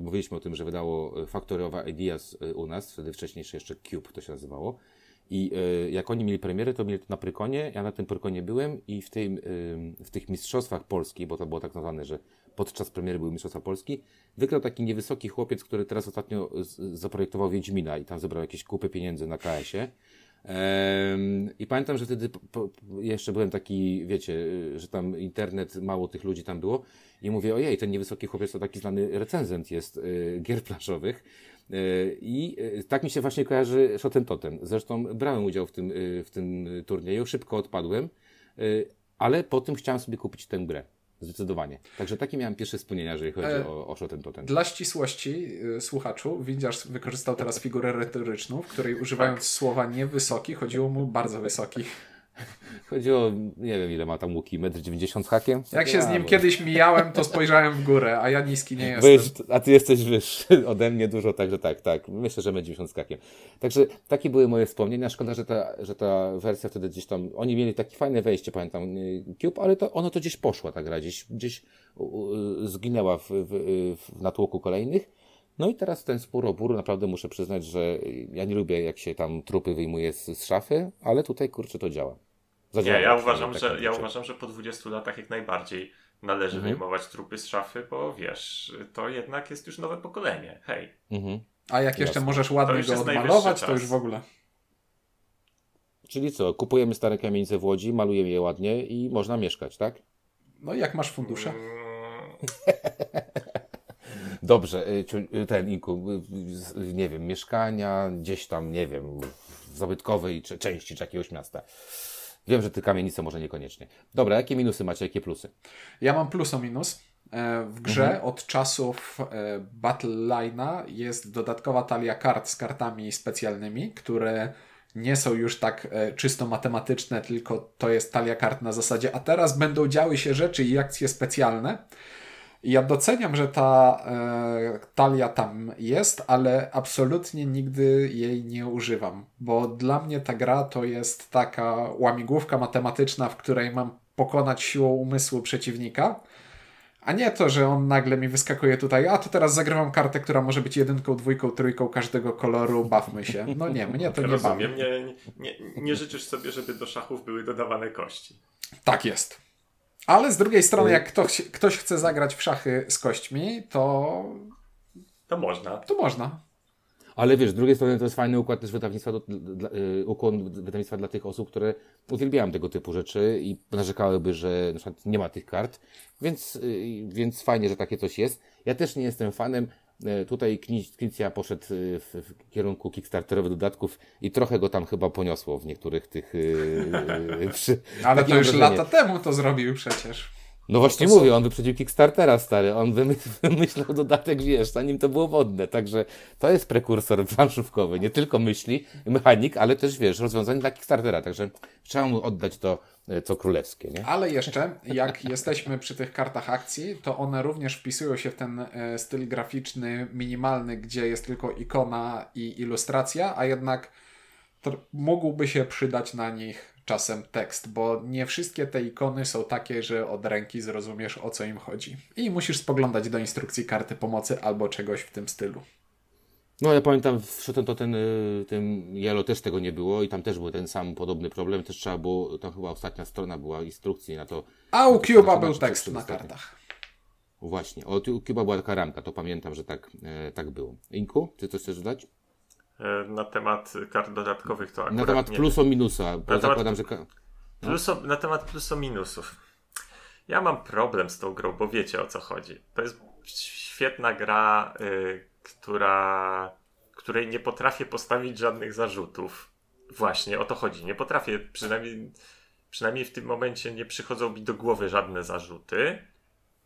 mówiliśmy o tym, że wydało Factory of Ideas u nas, wtedy wcześniejsze jeszcze Cube to się nazywało. I y, jak oni mieli premierę, to mieli to na Prykonie, ja na tym Prykonie byłem i w, tym, y, w tych mistrzostwach Polski, bo to było tak nazwane, że podczas premiery były mistrzostwa Polski, wygrał taki niewysoki chłopiec, który teraz ostatnio zaprojektował Wiedźmina i tam zebrał jakieś kupy pieniędzy na KS-ie. I pamiętam, że wtedy jeszcze byłem taki, wiecie, y, że tam internet, mało tych ludzi tam było i mówię, ojej, ten niewysoki chłopiec to taki znany recenzent jest gier plażowych. Y, I y, tak mi się właśnie kojarzy Shoten Totem. Zresztą brałem udział w tym, y, w tym turnieju, szybko odpadłem, ale po tym chciałem sobie kupić tę grę. Zdecydowanie. Także takie miałem pierwsze wspomnienia, jeżeli chodzi e, o, o Shoten Totem. Dla ścisłości y, słuchaczu, Windziarz wykorzystał teraz figurę retoryczną, w której używając tak. słowa niewysoki, chodziło mu bardzo wysoki. Chodziło, nie wiem ile ma tam łuki, 1,90 m z hakiem? Jak się z nim kiedyś mijałem, to spojrzałem w górę, a ja niski nie jestem. Wyż, a ty jesteś wyższy ode mnie dużo, także tak, tak. Myślę, że 1,90 z hakiem. Także takie były moje wspomnienia. Szkoda, że ta, że ta wersja wtedy gdzieś tam, oni mieli takie fajne wejście, pamiętam, Cube, ale to, ono to gdzieś poszła ta gra, gdzieś, gdzieś zginęła w, w, w natłoku kolejnych. No i teraz ten spór o bór, naprawdę muszę przyznać, że ja nie lubię jak się tam trupy wyjmuje z, z szafy, ale tutaj kurczę to działa. Zadziała nie, ja uważam, że, ja uważam, że po 20 latach jak najbardziej należy mhm. wyjmować trupy z szafy, bo wiesz, to jednak jest już nowe pokolenie. Hej. Mhm. A jak jeszcze Jasne. możesz ładnie go odmalować, to już w ogóle. Czyli co, kupujemy stare kamienice w Łodzi, malujemy je ładnie i można mieszkać, tak? No jak masz fundusze? Mm. Dobrze, y, y, ten Inku, y, nie wiem, mieszkania gdzieś tam, nie wiem, w zabytkowej części czy jakiegoś miasta. Wiem, że ty kamienice może niekoniecznie. Dobra, jakie minusy macie, jakie plusy? Ja mam plus o minus. E, w grze mhm. od czasów e, Battle Line'a jest dodatkowa talia kart z kartami specjalnymi, które nie są już tak e, czysto matematyczne, tylko to jest talia kart na zasadzie, a teraz będą działy się rzeczy i akcje specjalne. Ja doceniam, że ta e, talia tam jest, ale absolutnie nigdy jej nie używam, bo dla mnie ta gra to jest taka łamigłówka matematyczna, w której mam pokonać siłą umysłu przeciwnika, a nie to, że on nagle mi wyskakuje tutaj, a to teraz zagrywam kartę, która może być jedynką, dwójką, trójką każdego koloru, bawmy się. No nie, mnie to nie Rozumiem, bawi. Nie, nie, nie życzysz sobie, żeby do szachów były dodawane kości. Tak jest. Ale z drugiej strony, jak ktoś, ktoś chce zagrać w szachy z kośćmi, to. To można. To można. Ale wiesz, z drugiej strony to jest fajny układ też wydawnictwa, do, dla, yy, ukłon wydawnictwa dla tych osób, które uwielbiają tego typu rzeczy i narzekałyby, że na przykład nie ma tych kart, więc, yy, więc fajnie, że takie coś jest. Ja też nie jestem fanem, tutaj Knicja poszedł e, w, kierunku kickstarterowych dodatków i trochę go tam chyba poniosło w niektórych tych... Przy... Ale to już lata temu to zrobił przecież. No właśnie mówię, są... on wyprzedził Kickstartera, stary. On wymyślał dodatek, wiesz, zanim to było wodne. Także to jest prekursor planszówkowy. Nie tylko myśli, mechanik, ale też, wiesz, rozwiązanie dla Kickstartera. Także trzeba mu oddać to, e, co królewskie, nie? Ale jeszcze, jak jesteśmy przy tych kartach akcji, to one również wpisują się w ten e, styl graficzny minimalny, gdzie jest tylko ikona i ilustracja, a jednak mógłby się przydać na nich czasem tekst, bo nie wszystkie te ikony są takie, że od ręki zrozumiesz o co im chodzi. I musisz spoglądać do instrukcji karty pomocy albo czegoś w tym stylu. No ja pamiętam w Shoten to ten, y, tym Yellow też tego nie było i tam też był ten sam podobny problem. Też trzeba było, tam chyba ostatnia strona była instrukcji na to. A u Cuba był tekst na kartach. Właśnie, o Cuba była taka ramka, to pamiętam, że tak, e, tak było. Inku, czy coś chcesz dodać? E, na temat kart dodatkowych to Na temat pluso minusa, bo na zakładam, temat, że... No. Pluso, na temat pluso minusów. Ja mam problem z tą grą, bo wiecie o co chodzi. To jest świetna gra, y, która, której nie potrafię postawić żadnych zarzutów. Właśnie o to chodzi. Nie potrafię, przynajmniej, przynajmniej w tym momencie nie przychodzą mi do głowy żadne zarzuty.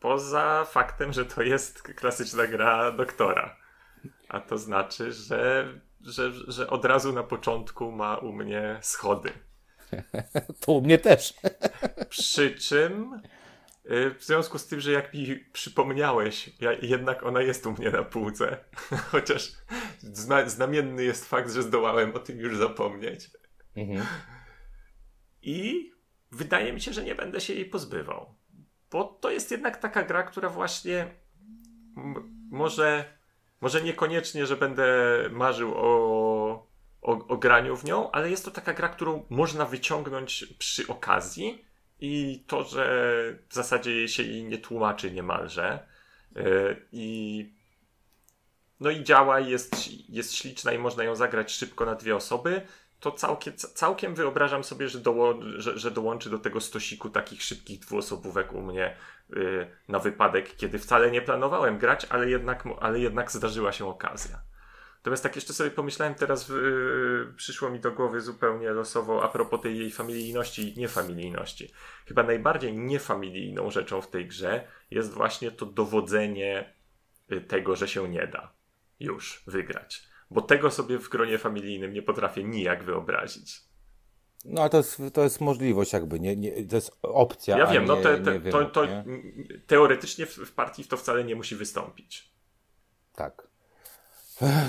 Poza faktem, że to jest klasyczna gra doktora. A to znaczy, że że, że od razu na początku ma u mnie schody. To u mnie też. Przy czym y, w związku z tym, że jak mi przypomniałeś, ja, jednak ona jest u mnie na półce. Chociaż zna, znamienny jest fakt, że zdołałem o tym już zapomnieć. Mhm. I wydaje mi się, że nie będę się jej pozbywał. Bo to jest jednak taka gra, która właśnie może może niekoniecznie, że będę marzył o, o, o graniu w nią, ale jest to taka gra, którą można wyciągnąć przy okazji i to, że w zasadzie się jej nie tłumaczy niemalże. Yy, I no i działa, jest, jest śliczna i można ją zagrać szybko na dwie osoby to całkiem, całkiem wyobrażam sobie, że, doło, że, że, dołączy do tego stosiku takich szybkich dwuosobówek u mnie yy, na wypadek, kiedy wcale nie planowałem grać, ale jednak, ale jednak zdarzyła się okazja. Natomiast tak jeszcze sobie pomyślałem teraz, yy, przyszło mi do głowy zupełnie losowo a propos tej jej familijności i niefamilijności. Chyba najbardziej niefamilijną rzeczą w tej grze jest właśnie to dowodzenie y, tego, że się nie da już wygrać bo tego sobie w gronie familijnym nie potrafię nijak wyobrazić. No, ale to jest, to jest możliwość jakby, nie, nie, to jest opcja. Ja wiem, no te, te, to, to teoretycznie w, w partii to wcale nie musi wystąpić. Tak.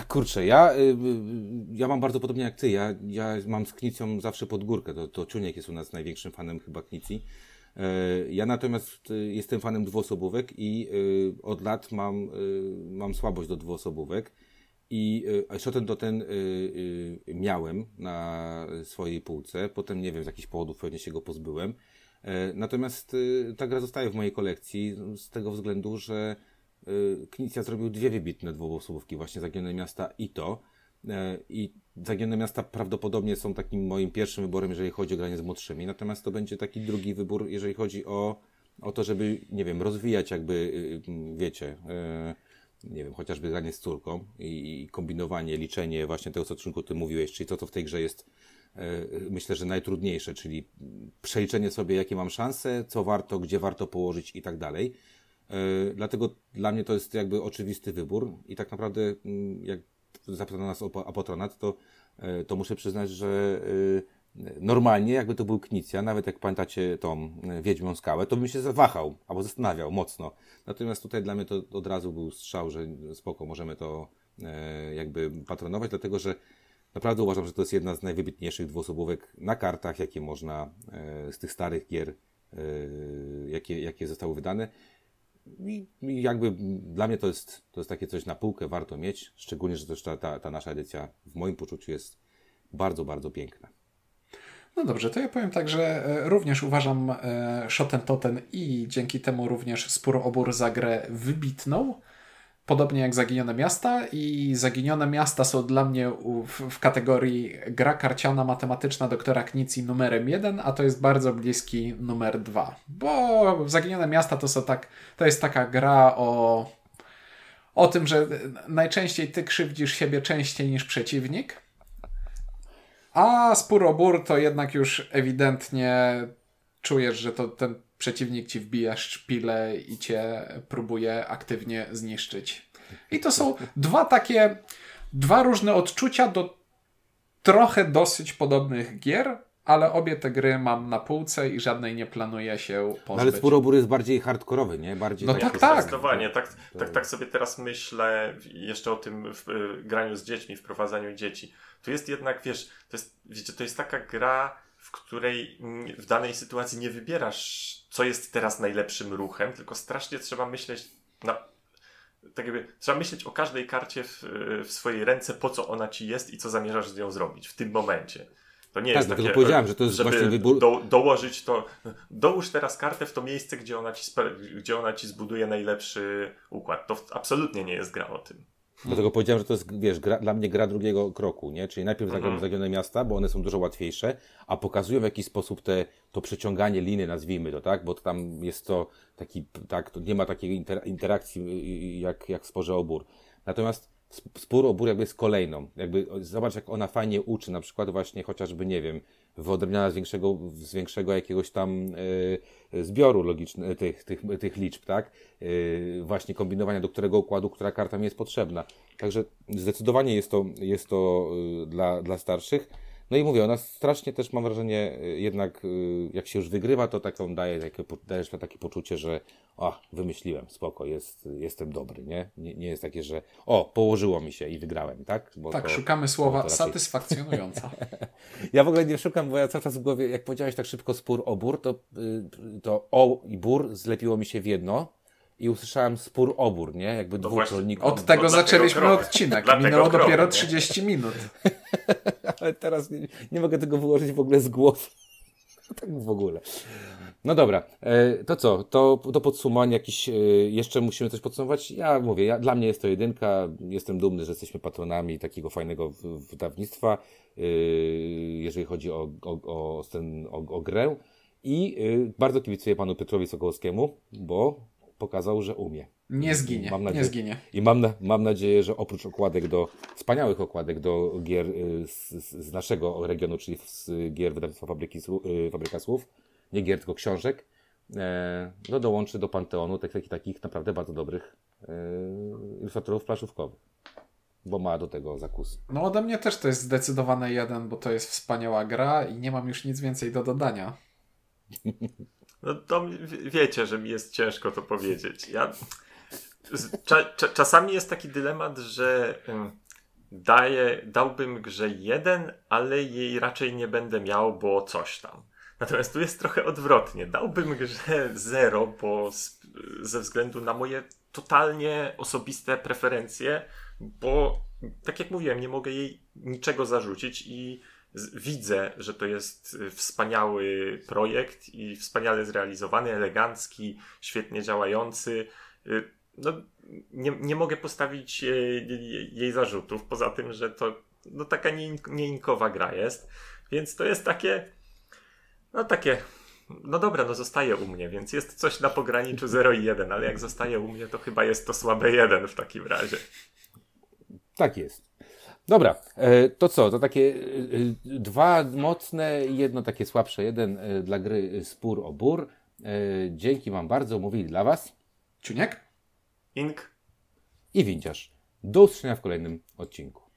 Kurczę, ja, y, y, ja mam bardzo podobnie jak ty. Ja, ja mam z Knicją zawsze pod górkę. To, to Czuniek jest u nas największym fanem chyba Knicji. E, ja natomiast y, jestem fanem dwuosobówek i od lat mam, mam słabość do dwuosobówek. I Shoten to ten y, y, miałem na swojej półce. Potem nie wiem, z jakichś powodów pewnie się go pozbyłem. E, natomiast ta gra zostaje w mojej kolekcji z tego względu, że Knicja zrobił dwie wybitne dwuosobówki, właśnie Zagione Miasta i to. E, I Zagione Miasta prawdopodobnie są takim moim pierwszym wyborem, jeżeli chodzi o granie z młodszymi. Natomiast to będzie taki drugi wybór, jeżeli chodzi o, o to, żeby, nie wiem, rozwijać jakby, wiecie, nie wiem, chociażby granie z córką i, kombinowanie, liczenie właśnie tego, co Trzynku ty mówiłeś, czyli to, co w tej grze jest e, myślę, że najtrudniejsze, czyli przeliczenie sobie, jakie mam szanse, co warto, gdzie warto położyć i tak dalej. E, dlatego dla mnie to jest jakby oczywisty wybór i tak naprawdę mm, jak zapytano nas o, o patronat, to, e, to muszę przyznać, że normalnie, jakby to był Knicja, nawet jak pamiętacie tą e, Wiedźmią Skałę, to bym się zawahał albo zastanawiał mocno. Natomiast tutaj dla mnie to od razu był strzał, że spoko, możemy to e, jakby patronować, dlatego że naprawdę uważam, że to jest jedna z najwybitniejszych dwuosobówek na kartach, jakie można e, z tych starych gier, jakie, jakie zostały wydane. I jakby dla mnie to jest, to jest takie coś na półkę, warto mieć, szczególnie, że też ta, ta, ta nasza edycja w moim poczuciu jest bardzo, bardzo piękna. No dobrze, to ja powiem tak, że e, również uważam e, Shoten Toten i dzięki temu również Spór Obór za grę wybitną. Podobnie jak Zaginione Miasta i Zaginione Miasta są dla mnie w, w kategorii gra karciana matematyczna doktora Knici numerem jeden, a to jest bardzo bliski numer dwa. Bo Zaginione Miasta to są tak, to jest taka gra o o tym, że najczęściej ty krzywdzisz siebie częściej niż przeciwnik a Spurobur to jednak już ewidentnie czujesz, że to ten przeciwnik ci wbija szpilę i cię próbuje aktywnie zniszczyć. I to są dwa takie, dwa różne odczucia do trochę dosyć podobnych gier, ale obie te gry mam na półce i żadnej nie planuję się pozbyć. No ale Spurobór jest bardziej hardkorowy, nie? Bardziej no tak, tak. Zdecydowanie. Tak, tak, tak sobie teraz myślę jeszcze o tym w, y, graniu z dziećmi, wprowadzaniu dzieci. Tu jest jednak, wiesz, to jest, wiecie, to jest taka gra, w której w danej sytuacji nie wybierasz, co jest teraz najlepszym ruchem, tylko strasznie trzeba myśleć na tak jakby, trzeba myśleć o każdej karcie w, w, swojej ręce, po co ona ci jest i co zamierzasz z nią zrobić w tym momencie. To nie tak, jest takie, powiedziałem, że to jest żeby właśnie wybór. Do, dołożyć to. Dołóż teraz kartę w to miejsce, gdzie ona, ci, gdzie ona ci zbuduje najlepszy układ. To absolutnie nie jest gra o tym. Dlatego powiedziałem, że to jest, wiesz, gra, dla mnie gra drugiego kroku, nie? Czyli najpierw zagramy mhm. zagione miasta, bo one są dużo łatwiejsze, a pokazują w jaki sposób te, to przeciąganie liny, nazwijmy to, tak? Bo to tam jest to taki, tak, to nie ma takiej inter, interakcji y, y, jak, jak w sporze obór. Natomiast spór o bór jakby jest kolejną. Jakby zobacz, jak ona fajnie uczy, na przykład właśnie chociażby, nie wiem, wyodrębniana z większego, z większego jakiegoś tam y, zbioru logicznych, tych, tych, tych liczb, tak? Y, właśnie kombinowania, do którego układu, która karta mi jest potrzebna. Także zdecydowanie jest to, jest to dla, dla starszych. No i mówię, ona strasznie też mam wrażenie, y, jednak y, jak się już wygrywa, to taką daje takie, dajesz takie poczucie, że o, wymyśliłem, spoko, jest, jestem dobry, nie? nie? Nie jest takie, że o, położyło mi się i wygrałem, tak? Bo tak, to, szukamy słowa raczej... satysfakcjonująca. ja w ogóle nie szukam, bo ja cały czas w głowie, jak powiedziałeś tak szybko spór o bór, to, y, to o i bór zlepiło mi się w jedno i usłyszałem spór obór, nie? Jakby no dwóch rolników. Od tego zaczęliśmy odcinek. Minęło dopiero 30 minut. Ale teraz nie, nie, mogę tego wyłożyć w ogóle z głowy. tak w ogóle. No dobra, e, to co? To, to podsumowanie jakieś, e, jeszcze musimy coś podsumować? Ja mówię, ja, dla mnie jest to jedynka, jestem dumny, że jesteśmy patronami takiego fajnego wydawnictwa, e, jeżeli chodzi o, o, o, ten, o, o grę i bardzo kibicuję panu Piotrowi Sokołowskiemu, bo pokazał, że umie. Nie zginie, mam nadzieję, nie zginie. I mam, na, mam nadzieję, że oprócz okładek do, wspaniałych okładek do gier y, z, z naszego regionu, czyli z gier wydawnictwa Fabryki, y, Fabryka Słów, nie gier, tylko książek, e, no dołączy do panteonu takich, takich naprawdę bardzo dobrych e, ilustratorów planszówkowych bo ma do tego zakus. No ode mnie też to jest zdecydowane jeden, bo to jest wspaniała gra i nie mam już nic więcej do dodania. No to wiecie, że mi jest ciężko to powiedzieć. Ja, cza, cza, czasami jest taki dylemat, że daję, dałbym grze jeden, ale jej raczej nie będę miał, bo coś tam. Natomiast tu jest trochę odwrotnie. Dałbym grze zero, bo ze względu na moje totalnie osobiste preferencje, bo tak jak mówiłem, nie mogę jej niczego zarzucić i widzę, że to jest y, wspaniały projekt i wspaniale zrealizowany, elegancki, świetnie działający. Y, no, nie, nie mogę postawić jej, jej zarzutów, poza tym, że to no, taka nieinkowa gra jest. Więc to jest takie, no takie, no dobra, no zostaje u mnie, więc jest coś na pograniczu 0 i 1, ale jak zostaje u mnie, to chyba jest to słabe 1 w takim razie. Tak jest. Dobra, e, to co? To takie e, e, dwa mocne i jedno takie słabsze. Jeden dla gry Spór o Bór. Dzięki Wam bardzo. Mówili dla Was Czuniek, Ink i Winciarz. Do usłyszenia w kolejnym odcinku.